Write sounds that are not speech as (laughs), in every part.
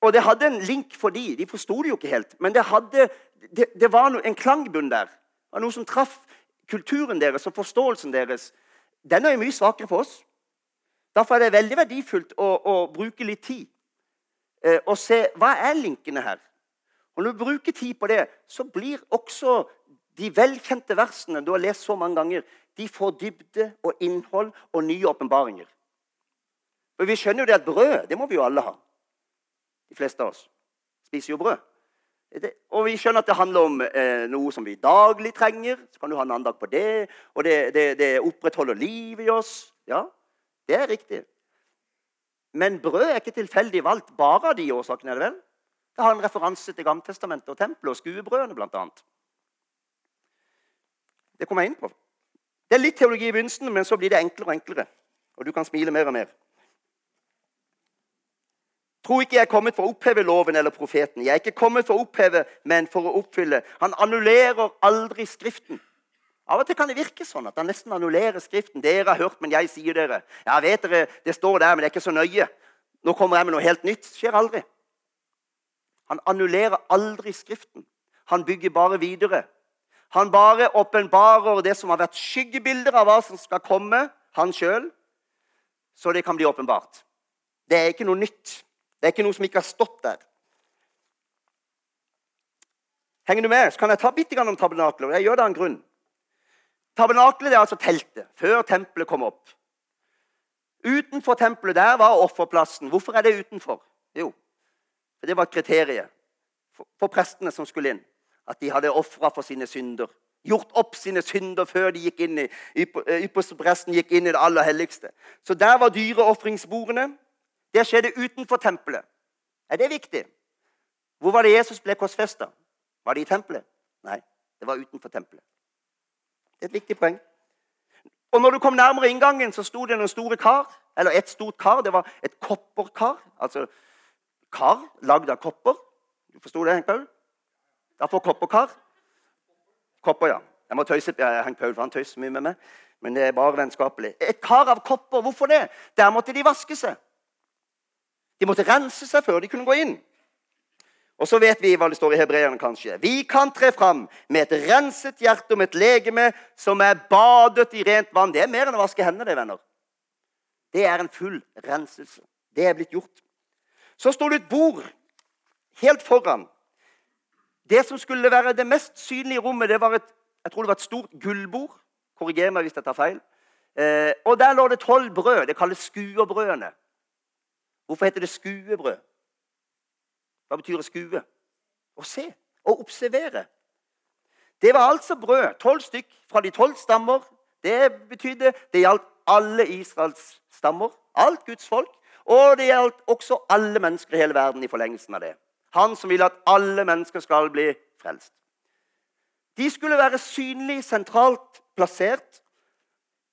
Og det hadde en link for de. De forsto det jo ikke helt. Men det, hadde, det, det var en klangbunn der. Det var noe som traff kulturen deres og forståelsen deres. Den er jo mye svakere for oss. Derfor er det veldig verdifullt å, å bruke litt tid eh, og se hva er linkene her. Og Når du bruker tid på det, så blir også de velkjente versene du har lest så mange ganger, de får dybde og innhold og nye åpenbaringer. Vi skjønner jo det at brød det må vi jo alle ha. De fleste av oss spiser jo brød. Det, og vi skjønner at det handler om eh, noe som vi daglig trenger. Så kan du ha en annen dag på det. Og det, det, det opprettholder livet i oss. Ja, det er riktig. Men brød er ikke tilfeldig valgt bare av de årsakene. er Det vel? Det har en referanse til Gammeltestamentet og tempelet og skuebrødene bl.a. Det kommer jeg inn på. Det er litt teologi i begynnelsen, men så blir det enklere og enklere. Og du kan smile mer og mer. Tro ikke jeg er kommet for å oppheve loven eller profeten. Jeg er ikke kommet for å oppheve, men for å oppfylle. Han annullerer aldri Skriften. Av og til kan det virke sånn at han nesten annullerer Skriften. Dere har hørt, men jeg sier dere. Ja, vet dere, Det står der, men det er ikke så nøye. Nå kommer jeg med noe helt nytt. Det skjer aldri. Han annullerer aldri Skriften. Han bygger bare videre. Han bare åpenbarer det som har vært skyggebilder av hva som skal komme, han sjøl, så det kan bli åpenbart. Det er ikke noe nytt. Det er ikke noe som ikke har stått der. Henger du med? Så kan jeg ta bitte om tabernakler. Jeg gjør det av en grunn. Tabernaklet er altså teltet før tempelet kom opp. Utenfor tempelet der var offerplassen. Hvorfor er det utenfor? Jo, for det var kriteriet for, prestene som skulle inn. At de hadde ofra for sine synder. Gjort opp sine synder før de gikk inn i, ypperste presten gikk inn i det aller helligste. Så der var dyreofringsbordene. Det skjedde utenfor tempelet. Er det viktig? Hvor var det Jesus ble korsfesta? Var det i tempelet? Nei, det var utenfor tempelet. Det er et viktig poeng. Og når du kom nærmere inngangen, så sto det noen store kar. Eller et stort kar. Det var et kopperkar. Altså kar lagd av kopper. Du forsto det, Henk Paul? Derfor kopperkar. Kopper, ja. Jeg må tøyse Henk Paul, for han tøyser mye med meg. Men det er bare vennskapelig. Et kar av kopper. Hvorfor det? Der måtte de vaske seg. De måtte rense seg før de kunne gå inn. Og så vet vi hva det står i hebreerne, kanskje. Vi kan tre fram med et renset hjerte om et legeme som er badet i rent vann. Det er mer enn å vaske hendene, det, venner. Det er en full renselse. Det er blitt gjort. Så står det et bord helt foran. Det som skulle være det mest synlige rommet, det var et, jeg tror det var et stort gullbord. Korriger meg hvis jeg tar feil. Eh, og Der lå det tolv brød. Det kalles skuerbrødene. Hvorfor heter det skuebrød? Hva betyr skue? Å se. Å observere. Det var altså brød. Tolv stykk fra de tolv stammer. Det betydde det gjaldt alle Israels stammer. Alt Guds folk. Og det gjaldt også alle mennesker i hele verden i forlengelsen av det. Han som vil at alle mennesker skal bli frelst. De skulle være synlig sentralt plassert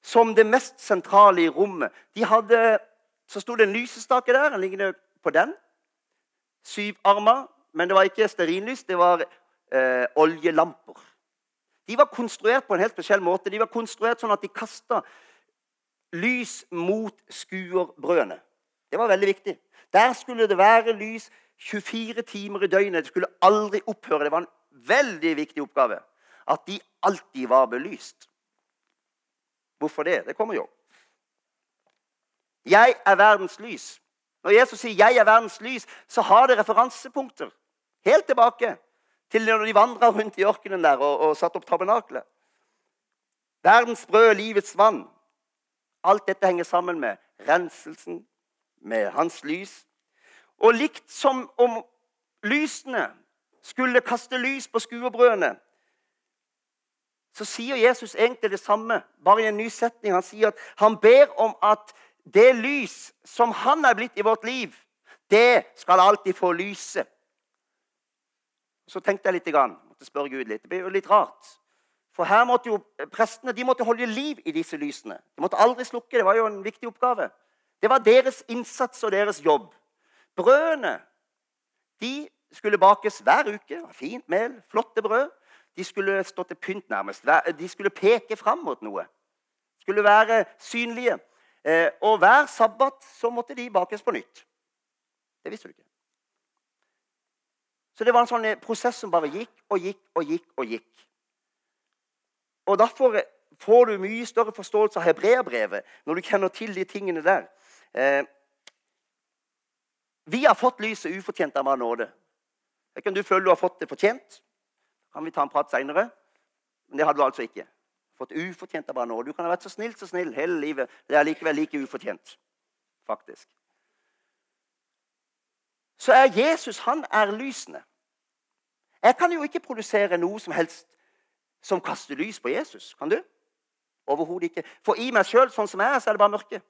som det mest sentrale i rommet. De hadde så sto det en lysestake der. Den ligner på den. Syv armer. Men det var ikke stearinlys, det var eh, oljelamper. De var konstruert på en helt spesiell måte. De var konstruert sånn at de kasta lys mot skuerbrødene. Det var veldig viktig. Der skulle det være lys 24 timer i døgnet. Det skulle aldri opphøre. Det var en veldig viktig oppgave. At de alltid var belyst. Hvorfor det? Det kommer jo. 'Jeg er verdens lys'. Når Jesus sier 'jeg er verdens lys', så har det referansepunkter helt tilbake til når de vandra rundt i ørkenen der og, og satte opp tabernaklet. Verdens brød, livets vann. Alt dette henger sammen med renselsen, med hans lys. Og likt som om lysene skulle kaste lys på skuebrødene, så sier Jesus egentlig det samme, bare i en ny setning. Han sier at han ber om at det lys som han er blitt i vårt liv, det skal alltid få lyse. Så tenkte jeg litt, måtte spørre Gud litt. Det ble jo litt rart. For her måtte jo prestene de måtte holde liv i disse lysene. De måtte aldri slukke. Det var jo en viktig oppgave. Det var deres innsats og deres jobb. Brødene de skulle bakes hver uke. Fint mel, flotte brød. De skulle stå til pynt, nærmest. De skulle peke fram mot noe. De skulle være synlige. Eh, og hver sabbat så måtte de bakes på nytt. Det visste du ikke. Så det var en sånn prosess som bare gikk og gikk og gikk og gikk. Og Derfor får du mye større forståelse av hebreerbrevet når du kjenner til de tingene der. Eh, vi har fått lyset ufortjent av vår nåde. Ikke om du føler du har fått det fortjent. kan vi ta en prat seinere. Men det hadde du altså ikke. Fått ufortjent av bare nåde. Du kan ha vært så snill så snill hele livet. Det er likevel like ufortjent, faktisk. Så er Jesus han er lysende. Jeg kan jo ikke produsere noe som helst som kaster lys på Jesus. Kan du? Overhodet ikke. For i meg sjøl, sånn som jeg er, så er det bare mørke.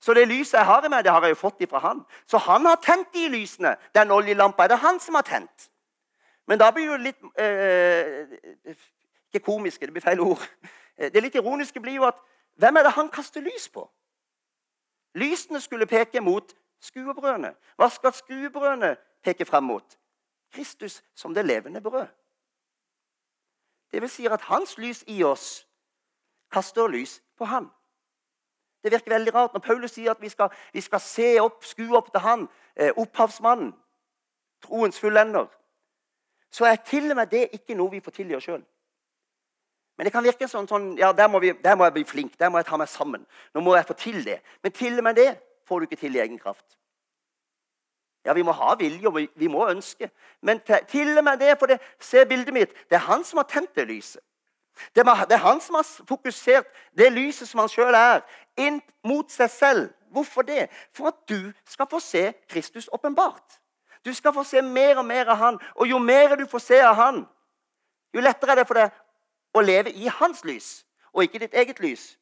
Så det lyset jeg har i meg, det har jeg jo fått ifra han. Så han har tent de lysene. Den oljelampa er det han som har tent. Men da blir det litt eh, Ikke komiske, det blir feil ord. Eh, det litt ironiske blir jo at hvem er det han kaster lys på? Lysene skulle peke mot skuebrødene. Hva skal skuebrødene peke frem mot? Kristus som det levende brød. Det vil si at hans lys i oss kaster lys på han. Det virker veldig rart når Paulus sier at vi skal, vi skal se opp, skue opp til han, eh, opphavsmannen, troens fullender. Så er til og med det ikke noe vi får til i oss sjøl. Men det kan virke sånn, sånn ja, der må, vi, der må, jeg bli flink, der må jeg ta meg sammen. Nå må jeg få til det. Men til og med det får du ikke til i egen kraft. Ja, vi må ha vilje, og vi, vi må ønske. Men til, og med det, for det, se bildet mitt, det er han som har tent det lyset. Det er han som har fokusert det lyset som han sjøl er, inn mot seg selv. Hvorfor det? For at du skal få se Kristus åpenbart. Du skal få se mer og mer av han. Og jo mer du får se av han, jo lettere er det for deg å leve i hans lys, og ikke ditt eget lys.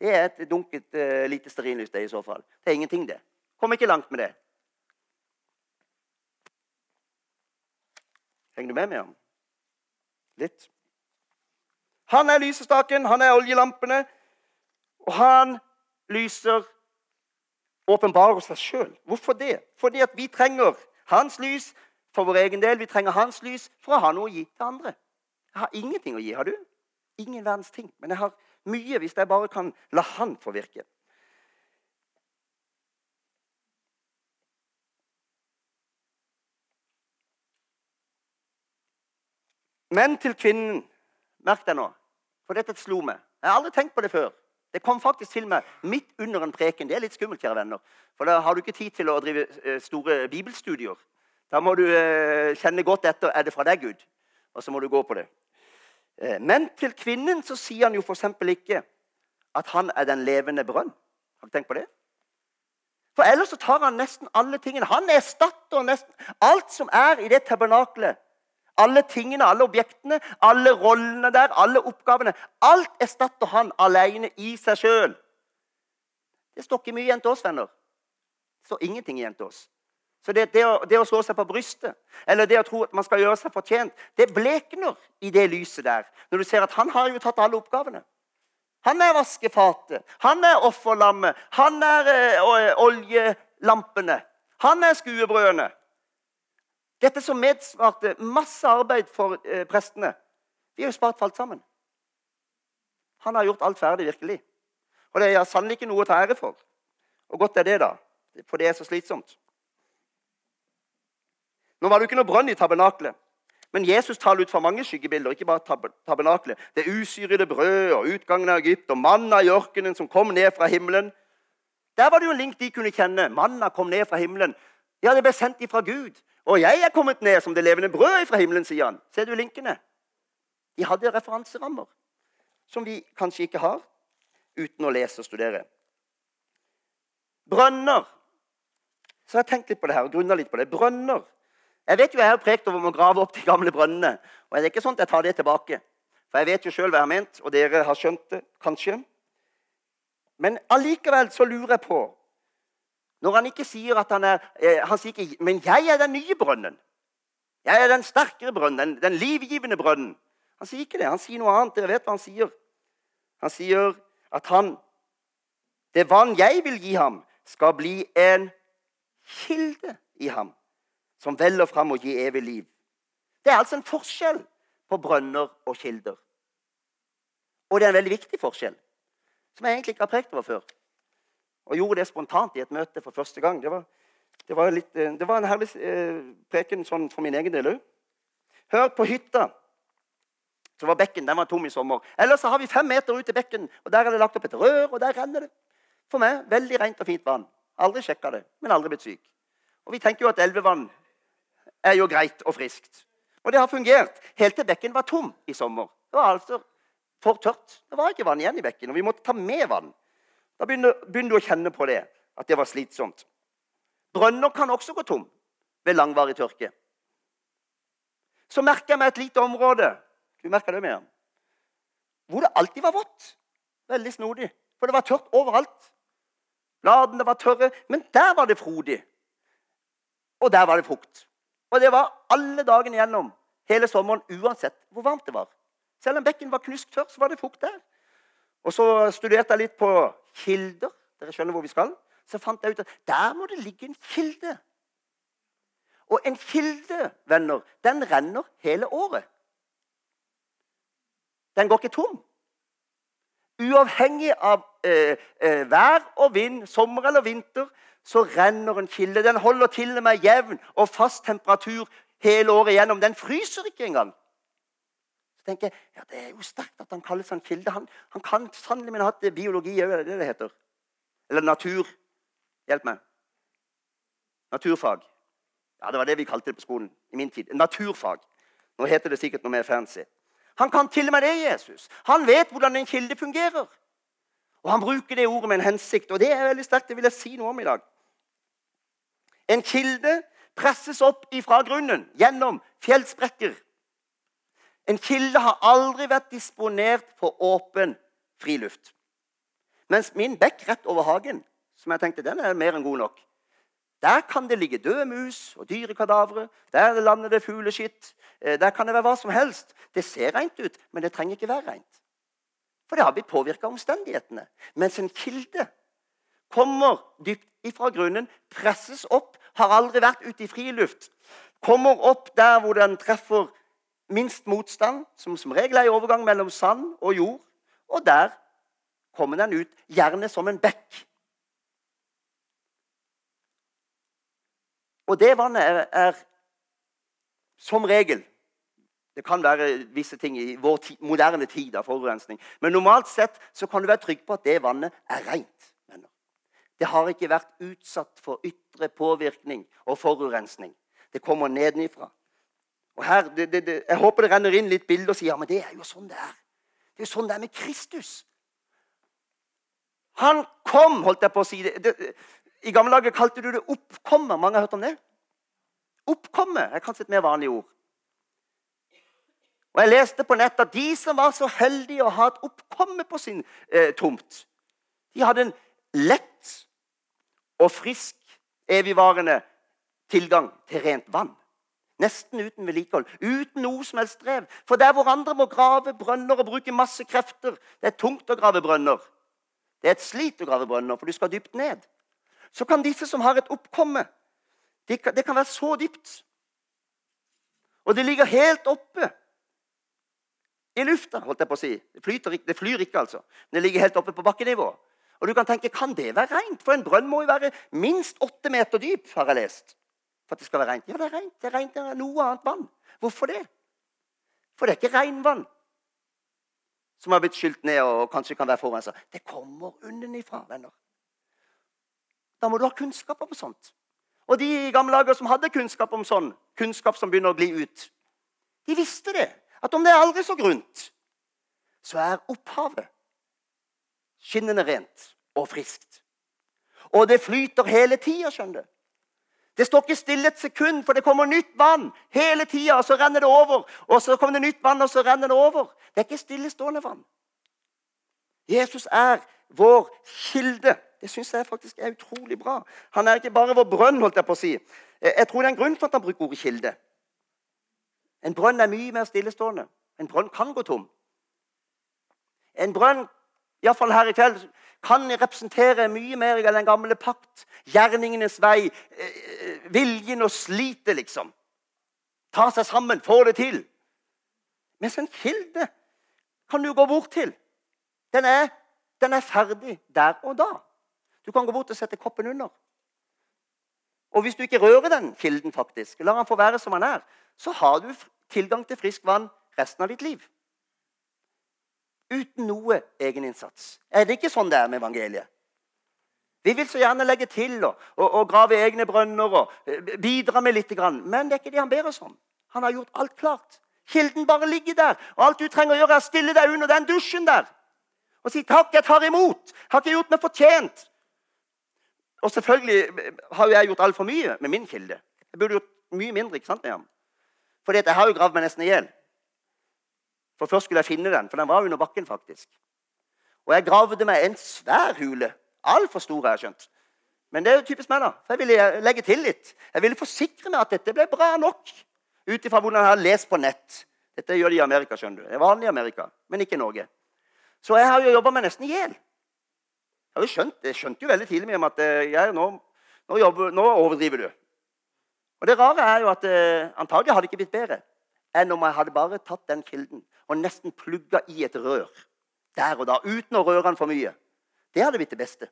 Det er et dunket uh, lite stearinlys, det i så fall. Det er ingenting, det. Kom ikke langt med det. Henger du med meg? Litt. Han er lysestaken, han er oljelampene. Og han lyser åpenbarer seg sjøl. Hvorfor det? Fordi at vi trenger hans lys for vår egen del. Vi trenger hans lys for å ha noe å gi til andre. Jeg har ingenting å gi, har du? Ingen verdens ting. Men jeg har mye hvis jeg bare kan la han få virke. Men til kvinnen Merk deg nå. For dette slo meg. Jeg har aldri tenkt på det før. Det kom faktisk til meg midt under en preken. Det er litt skummelt, kjære venner. For da har du ikke tid til å drive eh, store bibelstudier. Da må du eh, kjenne godt etter er det fra deg, Gud. Og så må du gå på det. Eh, men til kvinnen så sier han jo f.eks. ikke at han er den levende brønn. Har du tenkt på det? For ellers så tar han nesten alle tingene. Han erstatter nesten alt som er i det tabernaklet alle tingene, alle objektene, alle rollene der, alle oppgavene. Alt erstatter han alene i seg sjøl. Det står ikke mye igjen til oss, venner. Det står ingenting igjen til oss. Så det, det, å, det, å, slå seg på brystet eller det å tro at man skal gjøre seg fortjent, det blekner i det lyset der. Når du ser at han har jo tatt alle oppgavene. Han er vaskefatet, han er offerlammet, han er øh, oljelampene, han er skuebrødene. Dette som medsvarte masse arbeid for eh, prestene. De har jo spart falt sammen. Han har gjort alt ferdig, virkelig. Og det er sannelig ikke noe å ta ære for. Og godt er det, da. For det er så slitsomt. Nå var det jo ikke noe brønn i tabernaklet. Men Jesus taler ut fra mange skyggebilder, ikke bare tab tabernaklet. Det usyrede brød og utgangen av Egypt og manna i ørkenen som kom ned fra himmelen. Der var det jo en link de kunne kjenne. Manna kom ned fra himmelen. Ja, det ble sendt ifra Gud. Og jeg er kommet ned som det levende brød fra himmelen, sier han. Ser du linkene? De hadde referanserammer som vi kanskje ikke har uten å lese og studere. Brønner. Så jeg har tenkt litt på det her og grunna litt på det. Brønner. Jeg vet jo jeg har prekt over å grave opp de gamle brønnene. Og det er ikke sånn at jeg tar det tilbake. For jeg vet jo sjøl hva jeg har ment, og dere har skjønt det kanskje. Men allikevel så lurer jeg på når han ikke sier at han er eh, Han sier ikke 'Men jeg er den nye brønnen'. Jeg er den sterkere brønnen, den, den livgivende brønnen. Han sier ikke det. Han sier noe annet. Dere vet hva han sier. Han sier at han Det vann jeg vil gi ham, skal bli en kilde i ham, som veller fram og gir evig liv. Det er altså en forskjell på brønner og kilder. Og det er en veldig viktig forskjell, som jeg egentlig ikke har prekt over før og gjorde det spontant i et møte for første gang. Det var Det var, litt, eh, det var en herlig eh, preken sånn for min egen del òg. Hør på hytta. Så var bekken den var tom i sommer. Ellers har vi fem meter ut til bekken, og der er det lagt opp et rør, og der renner det. For meg veldig rent og fint vann. Aldri sjekka det, men aldri blitt syk. Og vi tenker jo at elvevann er jo greit og friskt. Og det har fungert helt til bekken var tom i sommer. Det var altså for tørt. Det var ikke vann igjen i bekken, og vi måtte ta med vann. Da begynner, du å kjenne på det, at det var slitsomt. Brønner kan også gå tom ved langvarig tørke. Så merker jeg meg et lite område du merker det med hvor det alltid var vått. Veldig snodig. For det var tørt overalt. Bladene var tørre, men der var det frodig. Og der var det frukt. Og det var alle dagene gjennom hele sommeren, uansett hvor varmt det var. Selv om bekken var knusktørr, så var det fukt der. Og så studerte jeg litt på kilder. Dere skjønner hvor vi skal. Så fant jeg ut at der må det ligge en kilde. Og en kilde, venner, den renner hele året. Den går ikke tom. Uavhengig av eh, eh, vær og vind, sommer eller vinter, så renner en kilde. Den holder til og med jevn og fast temperatur hele året igjennom. Den fryser ikke engang. Så tenker jeg, ja, Det er jo sterkt at han kalles en kilde. Han, han kan sannelig men ha hatt biologi òg, er det det heter? Eller natur. Hjelp meg. Naturfag. Ja, Det var det vi kalte det på skolen i min tid. Naturfag. Nå heter det sikkert noe mer fancy. Han kan til og med det, Jesus. Han vet hvordan en kilde fungerer. Og han bruker det ordet med en hensikt, og det er veldig sterkt. Det vil jeg si noe om i dag. En kilde presses opp ifra grunnen gjennom fjellsprekker. En kilde har aldri vært disponert for åpen friluft. Mens min bekk rett over hagen, som jeg tenkte den er mer enn god nok Der kan det ligge døde mus og dyrekadavre. Der lander det fugleskitt. Eh, der kan det være hva som helst. Det ser rent ut, men det trenger ikke være rent. For det har blitt påvirka av omstendighetene. Mens en kilde kommer dypt ifra grunnen, presses opp, har aldri vært ute i friluft. Kommer opp der hvor den treffer minst motstand, som som regel er i overgang mellom sand og jord. Og der kommer den ut, gjerne som en bekk. Og det vannet er, er som regel det kan være visse ting i vår ti, moderne tid av forurensning. Men normalt sett så kan du være trygg på at det vannet er rent. Det har ikke vært utsatt for ytre påvirkning og forurensning. Det kommer nedenifra. Og her, det, det, det, Jeg håper det renner inn litt bilder og sier ja, men det er jo sånn det er. Det er jo sånn det er med Kristus. Han kom, holdt jeg på å si. Det, I gamle dager kalte du det oppkomme. Mange har hørt om det? Oppkomme er kanskje et mer vanlig ord. Og Jeg leste på nettet at de som var så heldige å ha et oppkomme på sin eh, tomt, de hadde en lett og frisk, evigvarende tilgang til rent vann. Nesten uten vedlikehold. Uten noe som helst strev. For der hvor andre må grave brønner og bruke masse krefter Det er tungt å grave brønner. Det er et slit å grave brønner, for du skal dypt ned. Så kan disse som har et oppkomme, det kan, være så dypt. Og det ligger helt oppe i lufta. holdt jeg på å si. Det, flyter, det flyr ikke, altså. Men det ligger helt oppe på bakkenivå. Og du kan tenke, Kan det være rent? For en brønn må jo være minst åtte meter dyp. har jeg lest, for at det skal være rent. Ja, det er rent. Det er rent det noe annet vann. Hvorfor det? For det er ikke regnvann som har blitt skylt ned og kanskje kan være forurensa. Det kommer underfra, venner. Da må du ha kunnskap om sånt. Og de gamle dager som hadde kunnskap om sånn, kunnskap som begynner å gli ut, de visste det at om det er aldri så grunt, så er opphavet skinnende rent og friskt. Og det flyter hele tida, skjønner du. Det står ikke stille et sekund, for det kommer nytt vann hele tida. Og så renner det over, og så kommer det nytt vann, og så renner det over. Det er ikke stillestående vann. Jesus er vår kilde. Det syns jeg faktisk er utrolig bra. Han er ikke bare vår brønn, holdt jeg på å si. Jeg tror det er en grunn for at han bruker ordet kilde. En brønn er mye mer stillestående. En brønn kan gå tom. En brønn, iallfall her i kveld, kan representere mye mer enn den gamle pakt. Gjerningenes vei. Eh, viljen og slite, liksom. Ta seg sammen, få det til. Mens en kilde kan du gå bort til. Den er, den er ferdig der og da. Du kan gå bort og sette koppen under. Og hvis du ikke rører den kilden, faktisk, lar han få være som han er, så har du tilgang til friskt vann resten av ditt liv. Uten noe egeninnsats. Er det ikke sånn det er med evangeliet? Vi vil så gjerne legge til og, og, og grave egne brønner og eh, bidra med litt. Men det er ikke det han ber oss om. Han har gjort alt klart. Kilden bare ligger der. Og alt du trenger å gjøre, er å stille deg under den dusjen der. Og si 'takk, jeg tar imot'. Har ikke gjort meg fortjent. Og selvfølgelig har jo jeg gjort altfor mye med min kilde. Jeg burde gjort mye mindre. ikke sant, med ham? Fordi jeg har jo gravd meg nesten i hjel. For først skulle jeg finne den, for den var under bakken. faktisk. Og jeg gravde meg en svær hule. Altfor stor, har jeg skjønt. Men det er jo typisk meg. da. For Jeg ville legge til litt. Jeg ville forsikre meg at dette ble bra nok. Ut ifra hvordan jeg har lest på nett. Dette gjør de i Amerika. skjønner du. Det er vanlig i Amerika, men ikke i Norge. Så jeg har jo jobba meg nesten i hjel. Jeg, skjønt, jeg skjønte jo veldig tidlig med at eh, jeg, nå, nå, jobber, nå, overdriver du. Og Det rare er jo at eh, antagelig hadde det ikke blitt bedre enn om jeg hadde bare tatt den kilden og nesten plugga i et rør der og da, uten å røre den for mye. Det hadde blitt det beste.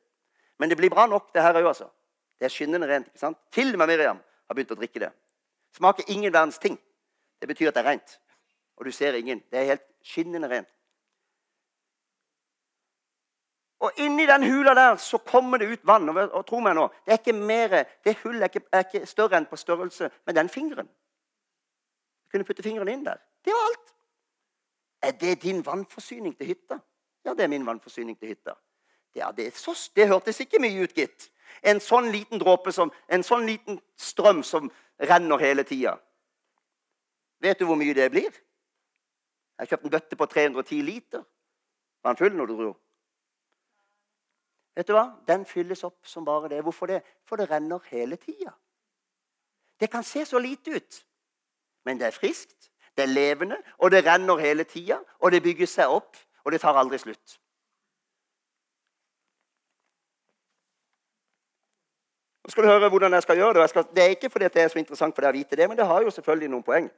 Men det blir bra nok, det her òg, altså. Det er skinnende rent. ikke sant? Til og med Miriam har begynt å drikke det. Smaker ingen verdens ting. Det betyr at det er rent. Og du ser ingen. Det er helt skinnende rent. Og inni den hula der så kommer det ut vann. Og, og tro meg nå, Det er ikke mer, det hullet er ikke, er ikke større enn på størrelse med den fingeren. Du kunne putte fingeren inn der. Det var alt. Er det din vannforsyning til hytta? Ja, det er min vannforsyning til hytta. Ja, det, så, det hørtes ikke mye ut, gitt. En sånn liten dråpe som, en sånn liten strøm som renner hele tida. Vet du hvor mye det blir? Jeg har kjøpt en bøtte på 310 liter. Var den full når du dro? Vet du hva? Den fylles opp som bare det. Hvorfor det? For det renner hele tida. Det kan se så lite ut, men det er friskt, det er levende, og det renner hele tida. Og det bygger seg opp, og det tar aldri slutt. Nå skal du høre hvordan jeg skal gjøre det. Skal, det er ikke fordi det er så interessant for deg å vite det, men det har jo selvfølgelig noen poeng.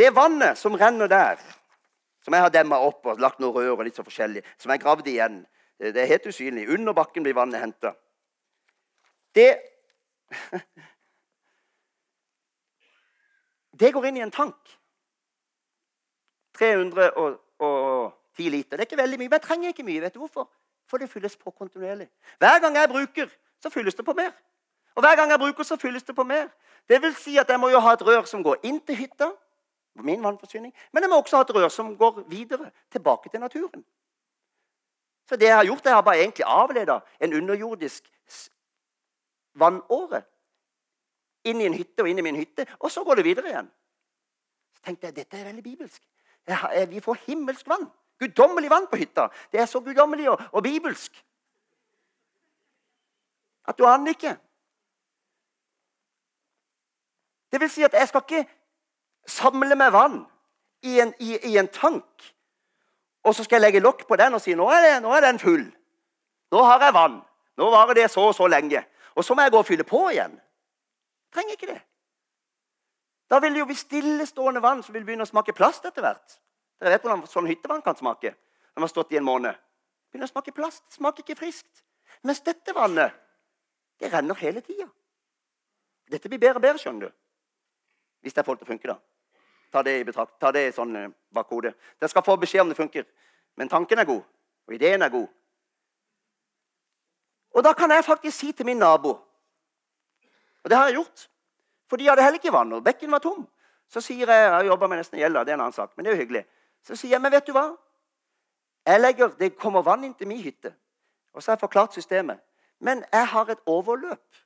Det vannet som renner der, som jeg har demma opp og lagt noen rør og litt så forskjellig, som jeg gravde igjen Det er helt usynlig. Under bakken blir vannet henta. Det (laughs) Det går inn i en tank. 310 liter. Det er ikke veldig mye, men jeg trenger ikke mye. Vet du hvorfor? For det fylles på kontinuerlig. Hver gang jeg bruker, så fylles det på mer. Og hver gang jeg bruker, så fylles det på mer. Det vil si at jeg må jo ha et rør som går inn til hytta, min vannforsyning, men jeg må også ha et rør som går videre, tilbake til naturen. Så det jeg har gjort, jeg har bare egentlig avleda en underjordisk vannåre inn i en hytte og inn i min hytte, og så går det videre igjen. Så tenkte jeg dette er veldig bibelsk. Vi får himmelsk vann. Guddommelig vann på hytta. Det er så guddommelig og, og bibelsk at du aner ikke. Det vil si at jeg skal ikke samle meg vann i en, i, i en tank, og så skal jeg legge lokk på den og si nå er, det, nå er den full. Nå har jeg vann. Nå varer det så og så lenge. Og så må jeg gå og fylle på igjen. Trenger ikke det. Da vil det jo bli stillestående vann som vil begynne å smake plast etter hvert. Dere vet hvordan sånn hyttevann kan smake når har stått i en måned. Begynner å smake plast. Smaker ikke friskt. Mens dette vannet, det renner hele tida. Dette blir bedre og bedre, skjønner du. Hvis det får det til å funke, da. Ta det i betrakt. Ta det i sånn eh, bakhodet. Dere skal få beskjed om det funker. Men tanken er god, og ideen er god. Og da kan jeg faktisk si til min nabo Og det har jeg gjort. For de hadde heller ikke vann, og bekken var tom. Så sier jeg Jeg jobber med nesten gjelda, det er en annen sak, men det er jo hyggelig. Så sier jeg, men vet du hva? Jeg legger, Det kommer vann inn til min hytte. Og så har jeg forklart systemet. Men jeg har et overløp.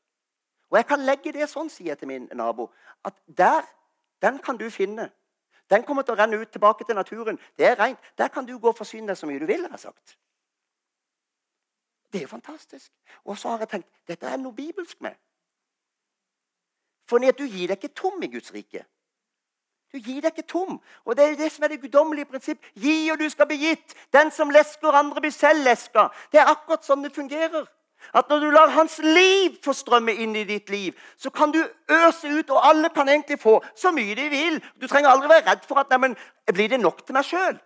Og jeg kan legge det sånn, sier jeg til min nabo, at der, den kan du finne. Den kommer til å renne ut tilbake til naturen. Det er rent. Der kan du gå og forsyne deg så mye du vil. har jeg sagt. Det er jo fantastisk. Og så har jeg tenkt dette er noe bibelsk med. For du gir deg ikke tom i Guds rike. Du gir deg ikke tom. Og Det er det som er det guddommelige prinsipp. Gi, og du skal bli gitt. Den som lesker andre, blir selv leska. Det er akkurat sånn det fungerer. At når du lar hans liv få strømme inn i ditt liv, så kan du øse ut, og alle kan egentlig få så mye de vil. Du trenger aldri være redd for at Neimen, blir det nok til meg sjøl.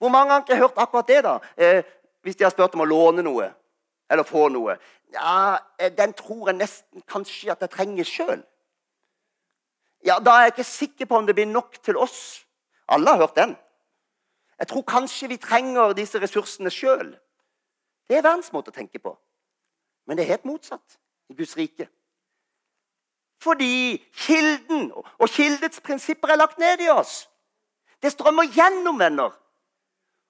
Hvor mange ganger har jeg hørt akkurat det? da? Eh, hvis de har spurt om å låne noe. Eller få noe. Ja, Den tror jeg nesten kanskje at jeg trenger sjøl. Ja, da er jeg ikke sikker på om det blir nok til oss. Alle har hørt den. Jeg tror kanskje vi trenger disse ressursene sjøl. Det er verdens måte å tenke på. Men det er helt motsatt i Guds rike. Fordi kilden og kildets prinsipper er lagt ned i oss. Det strømmer gjennom, venner.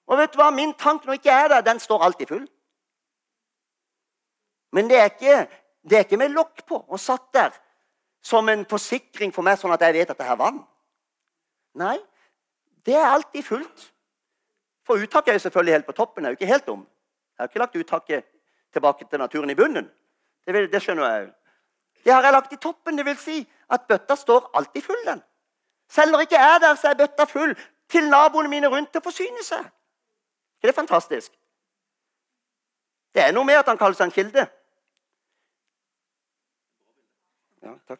Og vet du hva? Min tank når jeg ikke er der, den står alltid full. Men det er ikke, det er ikke med lokk på og satt der som en forsikring for meg, sånn at jeg vet at det er vann. Nei, det er alltid fullt. For uttaket er jo selvfølgelig helt på toppen. Jeg er jo ikke helt dum. Jeg har ikke lagt uttaket tilbake til naturen i bunnen. Det, vil, det skjønner jeg jo. Det har jeg lagt i toppen. Det vil si at bøtta står alltid full. den. Selv når jeg ikke er der, så er bøtta full til naboene mine rundt til å forsyne seg. Er det fantastisk? Det er noe med at han kaller seg en kilde. Ja, takk.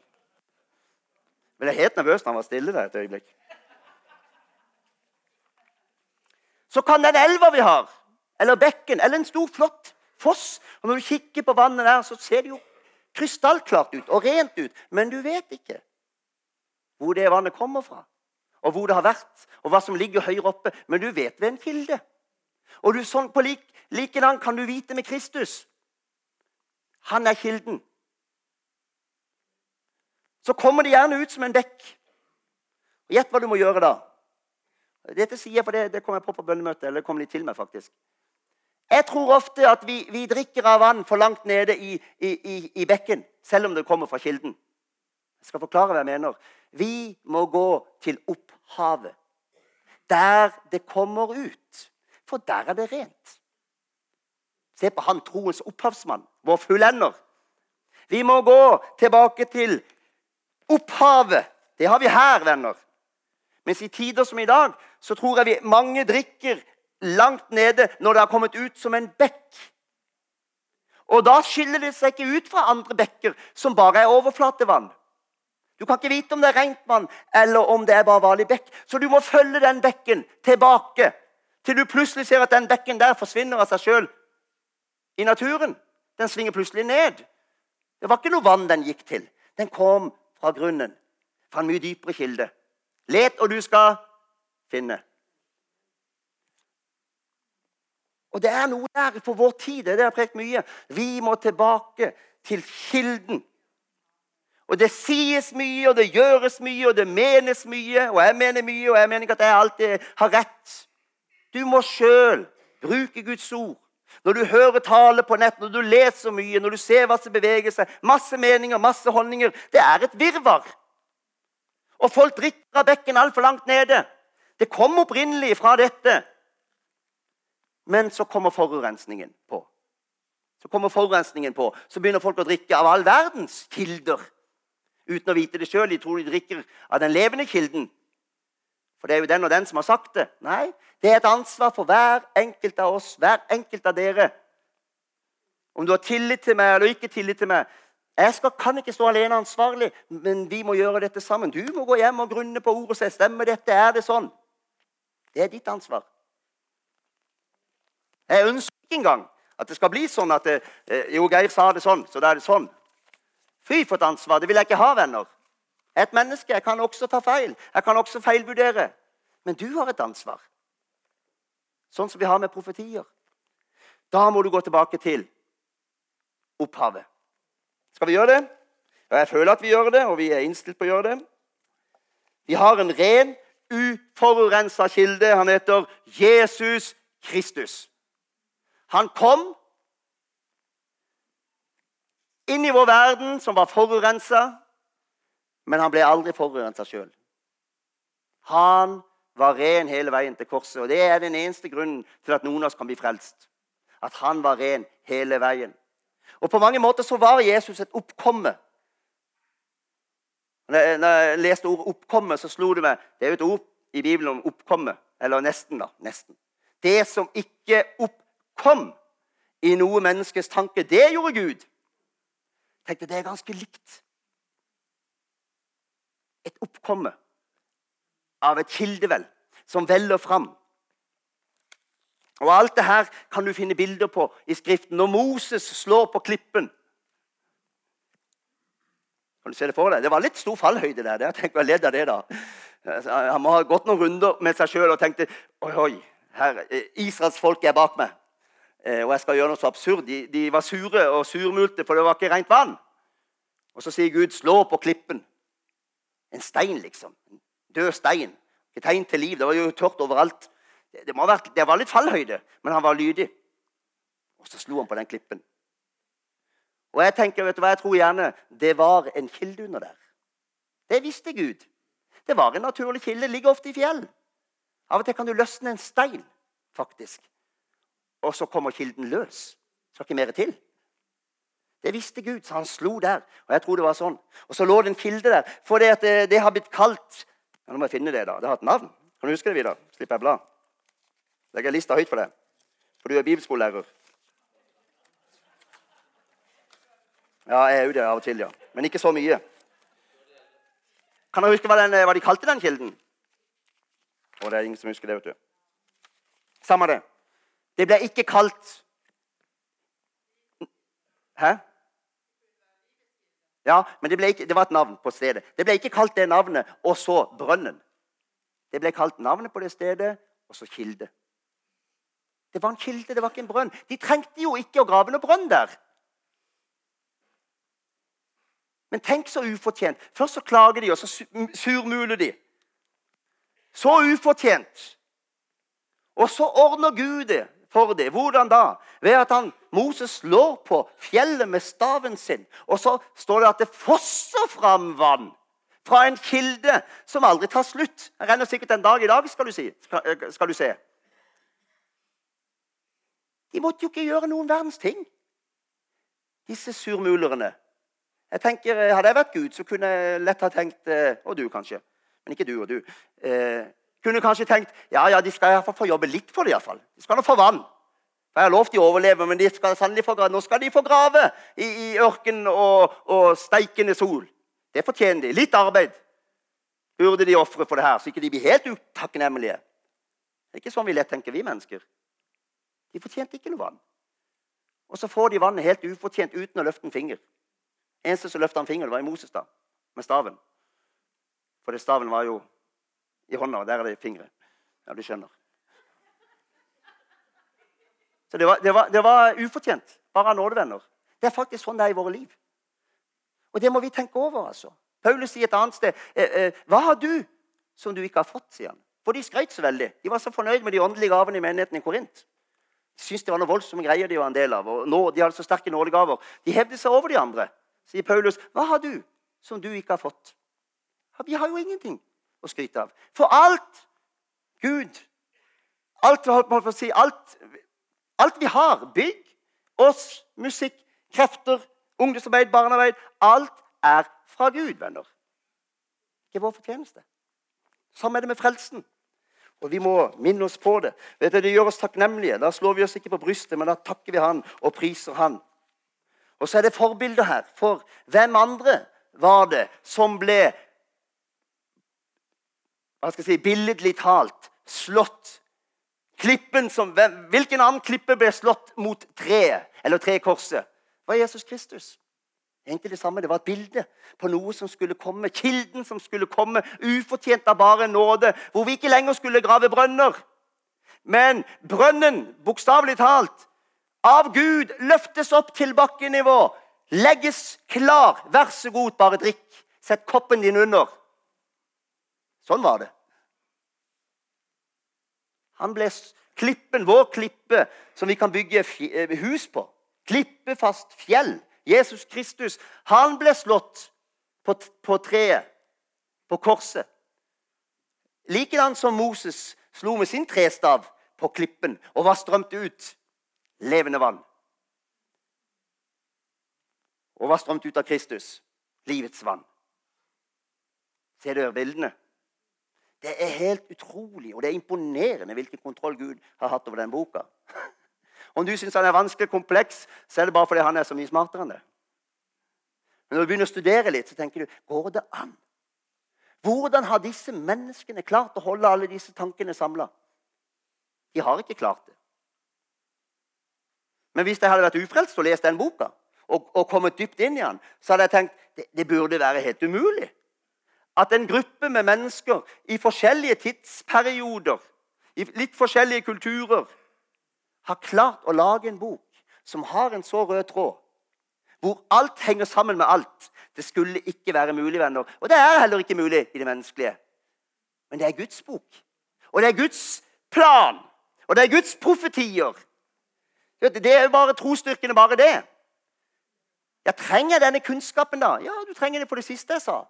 Er helt nervøs når han var stille der et øyeblikk. Så kan den elva vi har, eller bekken, eller en stor, flott foss og Når du kikker på vannet der, så ser det jo krystallklart ut og rent ut. Men du vet ikke hvor det vannet kommer fra, og hvor det har vært, og hva som ligger høyere oppe. Men du vet ved en kilde. Og du, sånn, på like, likedan kan du vite med Kristus. Han er kilden. Så kommer det gjerne ut som en bekk. Og Gjett hva du må gjøre da. Dette sier jeg, for det, det kom jeg på på bønnemøtet. eller det kom litt til meg faktisk. Jeg tror ofte at vi, vi drikker av vann for langt nede i, i, i, i, bekken, selv om det kommer fra kilden. Jeg skal forklare hva jeg mener. Vi må gå til opphavet. Der det kommer ut. For der er det rent. Se på han troens opphavsmann, vår fullender. Vi må gå tilbake til opphavet. Det har vi her, venner. Mens i tider som i dag så tror jeg vi mange drikker langt nede når det har kommet ut som en bekk. Og da skiller det seg ikke ut fra andre bekker som bare er overflatevann. Du kan ikke vite om det er rent vann eller om det er bare vanlig bekk. Så du må følge den bekken tilbake til du plutselig ser at den bekken der forsvinner av seg sjøl i naturen. Den svinger plutselig ned. Det var ikke noe vann den gikk til. Den kom fra grunnen. Fra en mye dypere kilde. Let, og du skal finne. Og det er noe der for vår tid. Det har prekt mye. Vi må tilbake til kilden. Og det sies mye, og det gjøres mye, og det menes mye. Og jeg mener mye, og jeg mener ikke at jeg alltid har rett. Du må sjøl bruke Guds ord. Når du hører tale på nett, når du leser mye, når du ser hva som beveger seg, masse meninger, masse holdninger Det er et virvar. Og folk drikker av bekken altfor langt nede. Det kom opprinnelig fra dette. Men så kommer forurensningen på. Så kommer forurensningen på, så begynner folk å drikke av all verdens kilder. Uten å vite det sjøl. De tror de drikker av den levende kilden. For det er jo den og den som har sagt det. Nei, det er et ansvar for hver enkelt av oss, hver enkelt av dere. Om du har tillit til meg eller ikke tillit til meg. Jeg skal, kan ikke stå alene ansvarlig, men vi må gjøre dette sammen. Du må gå hjem og grunne på ordet og stemmer dette, er det sånn? Det er ditt ansvar. Jeg ønsker ikke engang at det skal bli sånn at det, eh, Jo, Geir sa det sånn, så da er det sånn. Fy for et ansvar. Det vil jeg ikke ha, venner. Et menneske. Jeg kan også ta feil. Jeg kan også feilvurdere. Men du har et ansvar. Sånn som vi har med profetier. Da må du gå tilbake til opphavet. Skal vi gjøre det? Ja, jeg føler at vi gjør det, og vi er innstilt på å gjøre det. Vi har en ren, uforurensa kilde. Han heter Jesus Kristus. Han kom inn i vår verden som var forurensa, men han ble aldri forurensa sjøl. Han var ren hele veien til korset. Og Det er den eneste grunnen til at noen av oss kan bli frelst. At han var ren hele veien. Og På mange måter så var Jesus et oppkomme. Når jeg leste ordet 'oppkomme', så slo det meg Det er jo et ord i Bibelen om oppkomme. Eller nesten, da. Nesten. Det som ikke oppkom i noe menneskes tanke, det gjorde Gud. Jeg tenkte det er ganske likt. Et oppkomme av et kildevel som veller fram. Og Alt det her kan du finne bilder på i Skriften. Når Moses slår på klippen Kan du se det for deg? Det var litt stor fallhøyde der. Jeg tenker, ledd av det da. Han må ha gått noen runder med seg sjøl og tenkte oi, oi, her, Israels folk er bak meg. Eh, og jeg skal gjøre noe så absurd. De, de var sure og surmulte, for det var ikke rent vann. Og så sier Gud, slå på klippen. En stein, liksom. En død stein. Et tegn til liv. Det var jo tørt overalt. Det, det, vært, det var litt fallhøyde, men han var lydig. Og så slo han på den klippen. Og jeg tenker, vet du hva jeg tror gjerne? Det var en kilde under der. Det visste Gud. Det var en naturlig kilde. Det ligger ofte i fjell. Av og til kan du løsne en stein, faktisk. Og så kommer kilden løs. Skal ikke mer til. Det visste Gud, så han slo der. Og jeg tror det var sånn. Og så lå det en kilde der. For det, det, det har blitt kalt ja, Nå må jeg finne det. da. Det har et navn. Kan du huske det, Vidar? Slipper jeg blad. Legger lista høyt for deg. For du er bibelskolelærer. Ja, jeg er jo det av og til, ja. Men ikke så mye. Kan dere huske hva, den, hva de kalte den kilden? Og det er ingen som husker det, vet du. Samme det. Det ble ikke kalt Hæ? Ja, men det, ikke, det, var et navn på stedet. Det ble ikke kalt det navnet og så brønnen. Det ble kalt navnet på det stedet og så kilde. Det var en kilde, det var ikke en brønn. De trengte jo ikke å grave noen brønn der. Men tenk så ufortjent. Først så klager de, og så surmuler de. Så ufortjent. Og så ordner Gud det for det. Hvordan da? Ved at han, Moses slår på fjellet med staven sin. Og så står det at det fosser fram vann fra en kilde som aldri tar slutt. Det renner sikkert en dag i dag, skal du, si, eh, skal du se. De måtte jo ikke gjøre noen verdens ting, disse surmulerne. Jeg tenker, Hadde jeg vært Gud, så kunne jeg lett ha tenkt eh, Og du, kanskje men ikke du og du. Eh, kunne kanskje tenkt ja, ja, de skal i få jobbe litt for det. I hvert fall. De skal nå få vann. For Jeg har lovt de å overleve, men de skal sannelig få grave. nå skal de få grave i, i ørken og, og steikende sol. Det fortjener de. Litt arbeid burde de ofre for det her, så ikke de blir helt utakknemlige. Det er ikke sånn vi lett tenker, vi mennesker. De fortjente ikke noe vann. Og så får de vannet helt ufortjent uten å løfte en finger. Eneste som løfta en finger, det var i Moses da, med staven. For det staven var jo i hånda, der er det fingre. Ja, du skjønner. Så det var, det var, det var ufortjent. Bare av nådevenner. Det er faktisk sånn det er i våre liv. Og det må vi tenke over. altså. Paulus sier et annet sted eh, eh, Hva har du som du ikke har fått? sier han. For de skrøt så veldig. De var så fornøyd med de åndelige gavene i menigheten i Korint. De syntes det var noe voldsomme greier de var en del av. og nå, De hadde så sterke nådegaver. De hevde seg over de andre. Sier Paulus, hva har du som du ikke har fått? Vi har jo ingenting å skryte av. For alt Gud Alt, si, alt, alt vi har, bygg, oss, musikk, krefter, ungdomsarbeid, barnearbeid Alt er fra Gud, venner. Det er vår fortjeneste. Sånn er det med frelsen. Og vi må minne oss på det. Vet du, Det gjør oss takknemlige. Da slår vi oss ikke på brystet, men da takker vi Han og priser Han. Og så er det forbilder her. For hvem andre var det som ble hva skal jeg si, billedlig talt slått Klippen som, Hvilken annen klippe ble slått mot treet, eller trekorset? Det var Jesus Kristus. Egentlig det samme, det var et bilde på noe som skulle komme. Kilden som skulle komme, ufortjent av bare nåde. Hvor vi ikke lenger skulle grave brønner. Men brønnen, bokstavelig talt, av Gud løftes opp til bakkenivå. Legges klar. Vær så god, bare drikk. Sett koppen din under. Sånn var det. Han ble klippen, vår klippe, som vi kan bygge eh, hus på. Klippefast fjell. Jesus Kristus. Han ble slått på, på treet, på korset. Likedan som Moses slo med sin trestav på klippen og var strømt ut levende vann. Og var strømt ut av Kristus livets vann. Ser dere bildene? Det er helt utrolig og det er imponerende hvilken kontroll Gud har hatt over den boka. (laughs) Om du syns han er vanskelig kompleks, så er det bare fordi han er så mye smartere enn det. Men når du begynner å studere litt, så tenker du går det an? Hvordan har disse menneskene klart å holde alle disse tankene samla? De har ikke klart det. Men hvis jeg hadde vært ufrelst og lest den boka, og, og kommet dypt inn i den, så hadde jeg tenkt det, det burde være helt umulig. At en gruppe med mennesker i forskjellige tidsperioder, i litt forskjellige kulturer, har klart å lage en bok som har en så rød tråd, hvor alt henger sammen med alt. Det skulle ikke være mulig, venner. Og det er heller ikke mulig i det menneskelige. Men det er Guds bok. Og det er Guds plan. Og det er Guds profetier. Det er jo bare trosstyrkene, bare det. Jeg trenger denne kunnskapen, da. Ja, du trenger det på det siste jeg sa.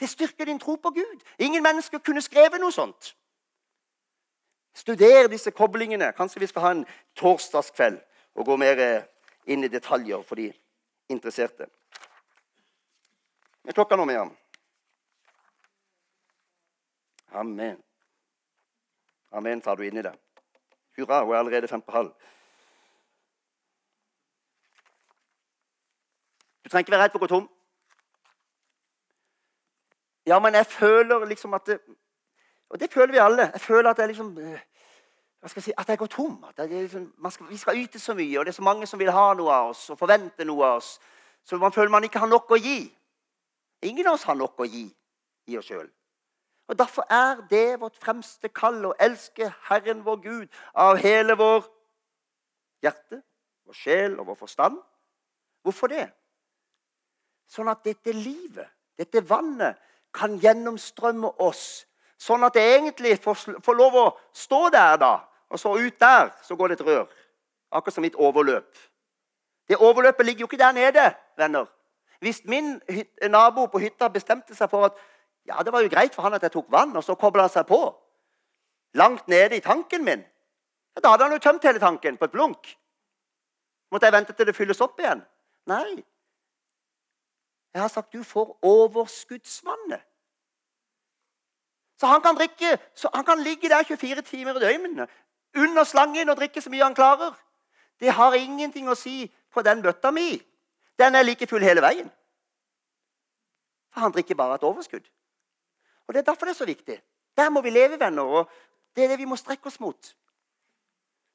Det styrker din tro på Gud. Ingen mennesker kunne skrevet noe sånt. Studer disse koblingene. Kanskje vi skal ha en torsdagskveld og gå mer inn i detaljer for de interesserte. Er klokka nå, Miriam? Amen. Amen, tar du inn i det. Hurra, hun er allerede fem på halv. Du trenger ikke være redd for å gå tom. Ja, men jeg føler liksom at det, Og det føler vi alle. Jeg føler at jeg liksom eh, hva skal jeg si, At jeg går tom. At jeg, liksom, skal, vi skal yte så mye, og det er så mange som vil ha noe av oss og forvente noe av oss. Så man føler man ikke har nok å gi. Ingen av oss har nok å gi i oss sjøl. Og Derfor er det vårt fremste kall å elske Herren vår Gud av hele vår hjerte, vår sjel og vår forstand. Hvorfor det? Sånn at dette livet, dette vannet, kan gjennomstrømme oss. Sånn at det egentlig får, får lov å stå der, da. Og så ut der så går det et rør. Akkurat som mitt overløp. Det overløpet ligger jo ikke der nede, venner. Hvis min nabo på hytta bestemte seg for at ja, det var jo greit for han at jeg tok vann, og så kobla han seg på langt nede i tanken min, ja, da hadde han jo tømt hele tanken på et blunk. Måtte jeg vente til det fylles opp igjen? Nei. Jeg har sagt du får overskuddsvannet. Så han kan, drikke, så han kan ligge der 24 timer i døgnet under slangen og drikke så mye han klarer. Det har ingenting å si på den bøtta mi. Den er like full hele veien. For han drikker bare et overskudd. Og Det er derfor det er så viktig. Der må vi leve, venner. og Det er det vi må strekke oss mot.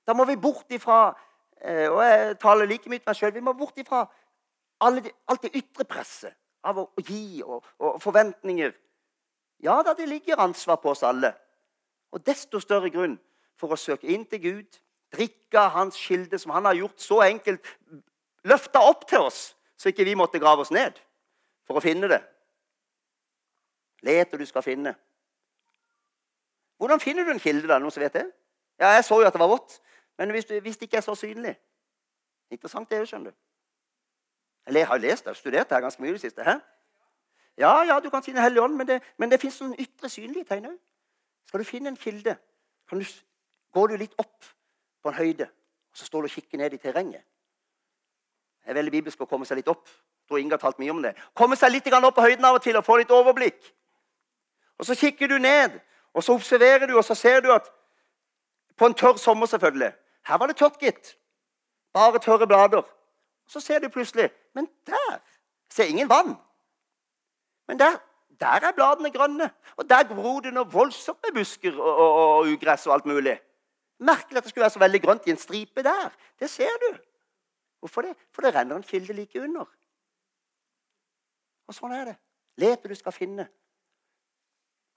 Da må vi bort ifra eh, Og jeg taler like mye til meg sjøl. Vi må bort ifra alt det ytre presset av å gi og, og forventninger. Ja da, det ligger ansvar på oss alle. Og desto større grunn for å søke inn til Gud, drikke Hans kilde, som Han har gjort så enkelt, løfta opp til oss, så ikke vi måtte grave oss ned for å finne det. Let, og du skal finne. Hvordan finner du en kilde? da, noen som vet det? Ja, Jeg så jo at det var vått, men hvis, hvis det ikke er så synlig Interessant det òg, skjønner du. Jeg har lest og studert det her ganske mye i det siste. Hæ? Ja, ja, du kan si Den hellige ånd, men det, men det fins noen ytre synlige tegn òg. Skal du finne en kilde, du, går du litt opp på en høyde, og så står du og kikker ned i terrenget. Det er veldig bibelsk å komme seg litt opp. Jeg tror Inge har talt mye om det. Komme seg litt opp på høyden av og til og få litt overblikk. Og Så kikker du ned, og så observerer du, og så ser du at På en tørr sommer, selvfølgelig. Her var det tørt, gitt. Bare tørre blader. Og Så ser du plutselig Men der ser ingen vann. Men der, der er bladene grønne. Og der gror det noe voldsomt med busker og, og, og, ugress og alt mulig. Merkelig at det skulle være så veldig grønt i en stripe der. Det ser du. Hvorfor det? For det renner en kilde like under. Og sånn er det. Let du skal finne.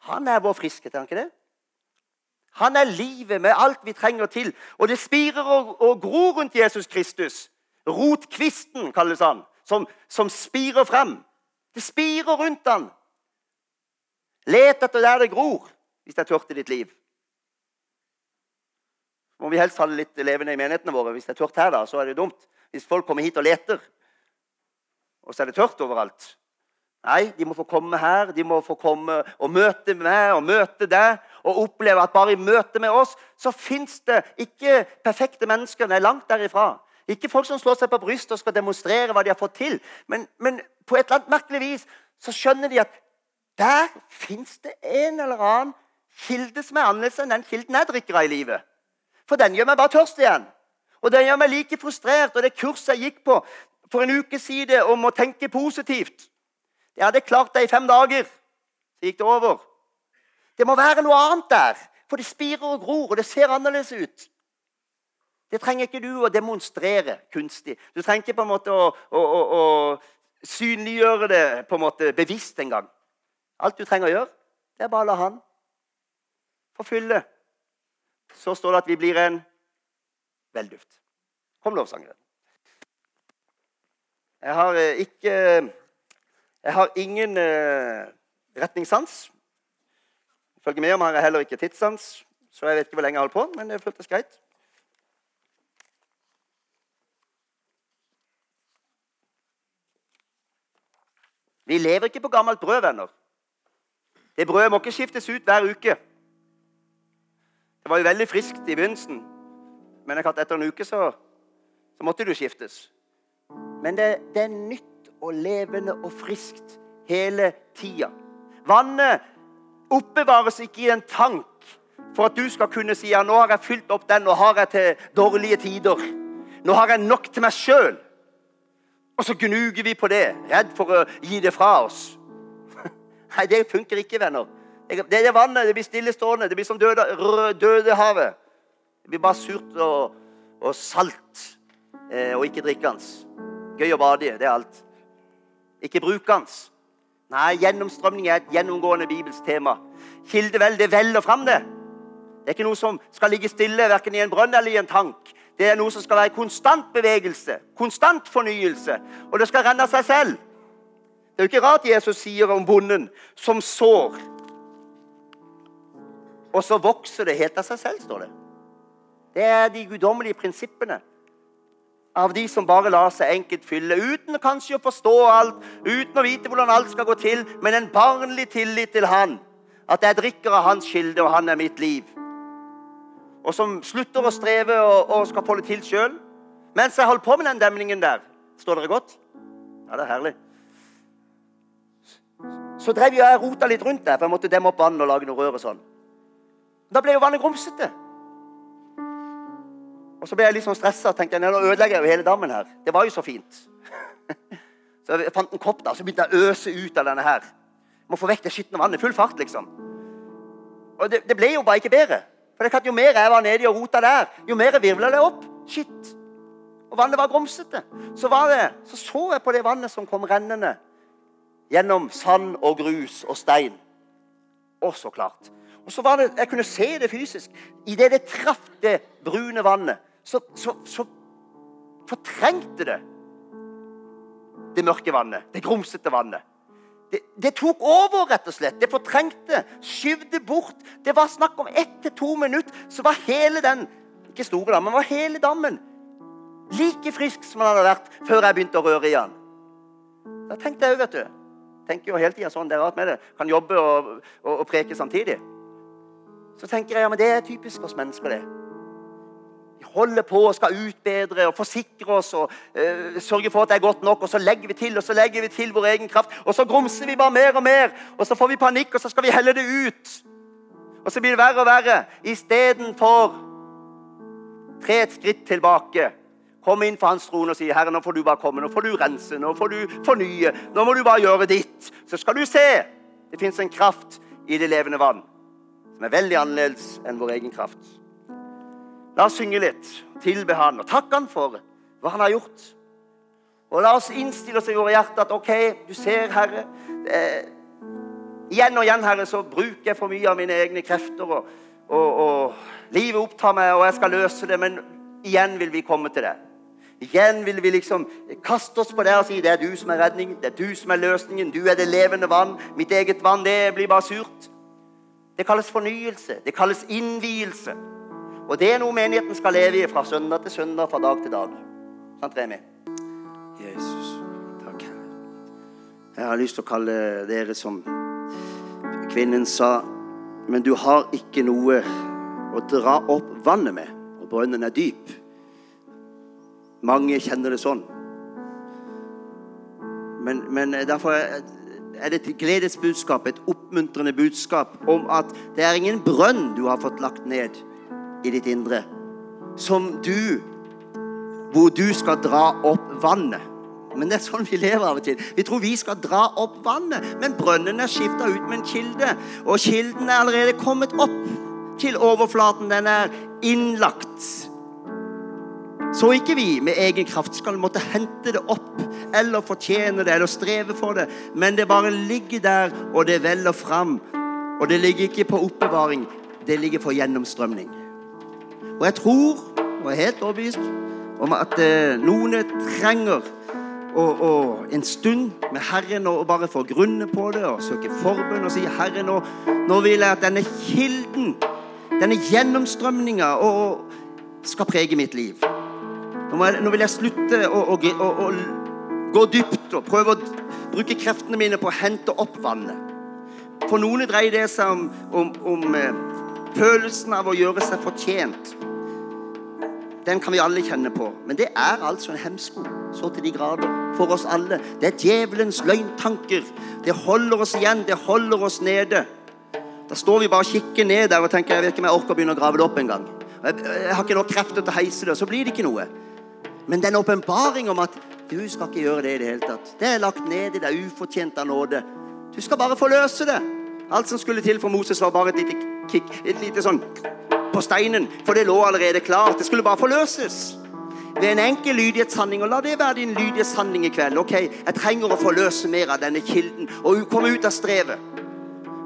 Han er vår friskhet, er han ikke det? Han er livet med alt vi trenger til. Og det spirer og, og gror rundt Jesus Kristus. Rotkvisten kalles han, som, som spirer frem. Det spirer rundt den. Let etter der det gror, hvis det er tørt i ditt liv. Må vi helst ha det litt levende i menighetene våre. Hvis det er tørt her, da, så er det dumt. Hvis folk kommer hit og leter, og så er det tørt overalt. Nei, de må få komme her, de må få komme og møte meg og møte deg. Og oppleve at bare i møte med oss så fins det ikke perfekte mennesker. Nei, langt derifra. Ikke folk som slår seg på brystet og skal demonstrere hva de har fått til. Men, men på et eller annet merkelig vis så skjønner de at der fins det en eller annen kilde som er annerledes enn den kilden jeg drikker av i livet. For den gjør meg bare tørst igjen. Og den gjør meg like frustrert. Og det kurset jeg gikk på for en uke siden om å tenke positivt Jeg hadde klart det i fem dager. Så gikk det over. Det må være noe annet der. For det spirer og gror, og det ser annerledes ut. Det trenger ikke du å demonstrere kunstig. Du trenger ikke på en måte å, å, å, å synliggjøre det på en måte bevisst engang. Alt du trenger å gjøre, det er bare å la Han få fylle. Så står det at vi blir en velduft. Kom, lovsangeren. Jeg har eh, ikke Jeg har ingen uh, retningssans. Ifølge meg har jeg heller ikke tidssans, så jeg vet ikke hvor lenge jeg holder på, men det føltes greit. Vi lever ikke på gammelt brød, venner. Det brødet må ikke skiftes ut hver uke. Det var jo veldig friskt i begynnelsen, men etter en uke så, så måtte det skiftes. Men det, det, er nytt og levende og friskt hele tida. Vannet oppbevares ikke i en tank for at du skal kunne si ja, nå har jeg fylt opp den, nå har jeg til dårlige tider. Nå har jeg nok til meg sjøl. Og så gnuger vi på det, redd for å gi det fra oss. (laughs) Nei, det funker ikke, venner. Det er vannet. Det blir stillestående. Det blir som døde, havet. Det blir bare surt og, og salt eh, og ikke drikkende. Gøy å bade i. Det er alt. Ikke brukende. Nei, gjennomstrømning er et gjennomgående bibelsk tema. Kildevel, det veller fram, det. Det er ikke noe som skal ligge stille verken i en brønn eller i en tank. Det er noe som skal være konstant bevegelse, konstant fornyelse. Og det skal renne seg selv. Det er jo ikke rart Jesus sier om bonden som sår. Og så vokser det helt av seg selv, står det. Det er de guddommelige prinsippene av de som bare lar seg enkelt fylle, uten kanskje å forstå alt, uten å vite hvordan alt skal gå til, men en barnlig tillit til Han. At jeg drikker av Hans kilde, og Han er mitt liv og som slutter å streve og, og skal få det til sjøl. Mens jeg holdt på med den demningen der Står dere godt? Ja, det er herlig. Så drev jeg og rota litt rundt der, for jeg måtte demme opp vann og lage noe rør. og sånn. Da ble jo vannet grumsete. Og så ble jeg litt sånn stressa og tenkte nå ødelegger jeg jo hele dammen her. Det var jo så fint. (laughs) så jeg fant en kopp da, så begynte jeg å øse ut av denne her. Jeg må få vekk det skitne vannet. Full fart, liksom. Og det, det ble jo bare ikke bedre. For det er klart, Jo mer jeg var nedi og rota der, jo mer virvla det opp. Shit. Og vannet var grumsete. Så, var det, så så jeg på det vannet som kom rennende gjennom sand og grus og stein. Og så klart. Og så var det, Jeg kunne se det fysisk. Idet det traff det brune vannet, så, så, så fortrengte det det mørke vannet, det grumsete vannet. Det, det, tok over, rett og slett. Det fortrengte, skyvde bort. Det var snakk om ett til to minutter, så var hele den ikke store dammen, var hele dammen like frisk som den hadde vært før jeg begynte å røre i den. Da tenkte jeg òg, vet du tenker jo hele tiden sånn, det er rart med det. Kan jobbe og, og, og preke samtidig. Så tenker jeg ja, men det er typisk oss mennesker, det. Holder på og skal utbedre og forsikre oss og uh, sørge for at det er godt nok. Og så legger vi til og så legger vi til vår egen kraft. Og så grumser vi bare mer og mer. Og så får vi panikk, og så skal vi helle det ut. Og så blir det verre og verre. Istedenfor tre et skritt tilbake. Kom inn for hans trone og si, 'Herre, nå får du bare komme. Nå får du rense. Nå får du fornye. Nå må du bare gjøre ditt.' Så skal du se. Det fins en kraft i det levende vann som er veldig annerledes enn vår egen kraft. La oss synge litt, tilbe Han og takke Han for hva Han har gjort. Og la oss innstille oss i våre hjerter at OK, du ser, Herre eh, Igjen og igjen, Herre, så bruker jeg for mye av mine egne krefter. Og, og, og livet opptar meg, og jeg skal løse det. Men igjen vil vi komme til det. Igjen vil vi liksom kaste oss på det og si det er du som er redningen, det er du som er løsningen. Du er det levende vann. Mitt eget vann, det blir bare surt. Det kalles fornyelse. Det kalles innvielse. Og det er noe menigheten skal leve i fra søndag til søndag, fra dag til dag. Sant, Remi? Jesus, takk, Jeg har lyst til å kalle dere som kvinnen sa Men du har ikke noe å dra opp vannet med, og brønnen er dyp. Mange kjenner det sånn. Men, men derfor er det et gledesbudskap, et oppmuntrende budskap om at det er ingen brønn du har fått lagt ned i ditt indre. Som du Hvor du skal dra opp vannet. Men det er sånn vi lever av og til. Vi tror vi skal dra opp vannet, men brønnen er skifta ut med en kilde. Og kilden er allerede kommet opp til overflaten. Den er innlagt. Så ikke vi med egen kraft skal måtte hente det opp eller fortjene det eller streve for det, men det bare ligger der, og det veller fram. Og det ligger ikke på oppbevaring, det ligger for gjennomstrømning. Og jeg tror, og er helt overbevist, om at eh, noen trenger og, og, en stund med Herren og bare få grunne på det og søke forbønn og si 'Herre, nå, nå vil jeg at denne kilden, denne gjennomstrømninga, skal prege mitt liv'. Nå, jeg, nå vil jeg slutte å, å, å, gå dypt og prøve å bruke kreftene mine på å hente opp vannet. For noen dreier det seg om, om, om eh, følelsen av å gjøre seg fortjent. Den kan vi alle kjenne på. Men det er altså en hemsko så til de grader for oss alle. Det er djevelens løgntanker. Det holder oss igjen, det holder oss nede. Da står vi bare og kikker ned der og tenker jeg vet ikke om jeg orker å begynne å grave det opp engang. Jeg, jeg har ikke nok krefter til å heise det, så blir det ikke noe. Men den åpenbaring om at du skal ikke gjøre det i det hele tatt. Det er lagt ned i deg ufortjent av nåde. Du skal bare forløse det. Alt som skulle til for Moses, var bare et lite kick, et lite sånn på steinen, for det lå allerede klart. Det skulle bare forløses. Ved en enkel lydighetshandling. Og la det være din lydighetshandling i kveld. Ok, Jeg trenger å forløse mer av denne kilden og komme ut av strevet.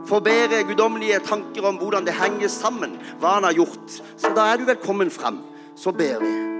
Få bedre guddommelige tanker om hvordan det henger sammen, hva han har gjort. Så da er du velkommen fram. Så ber vi.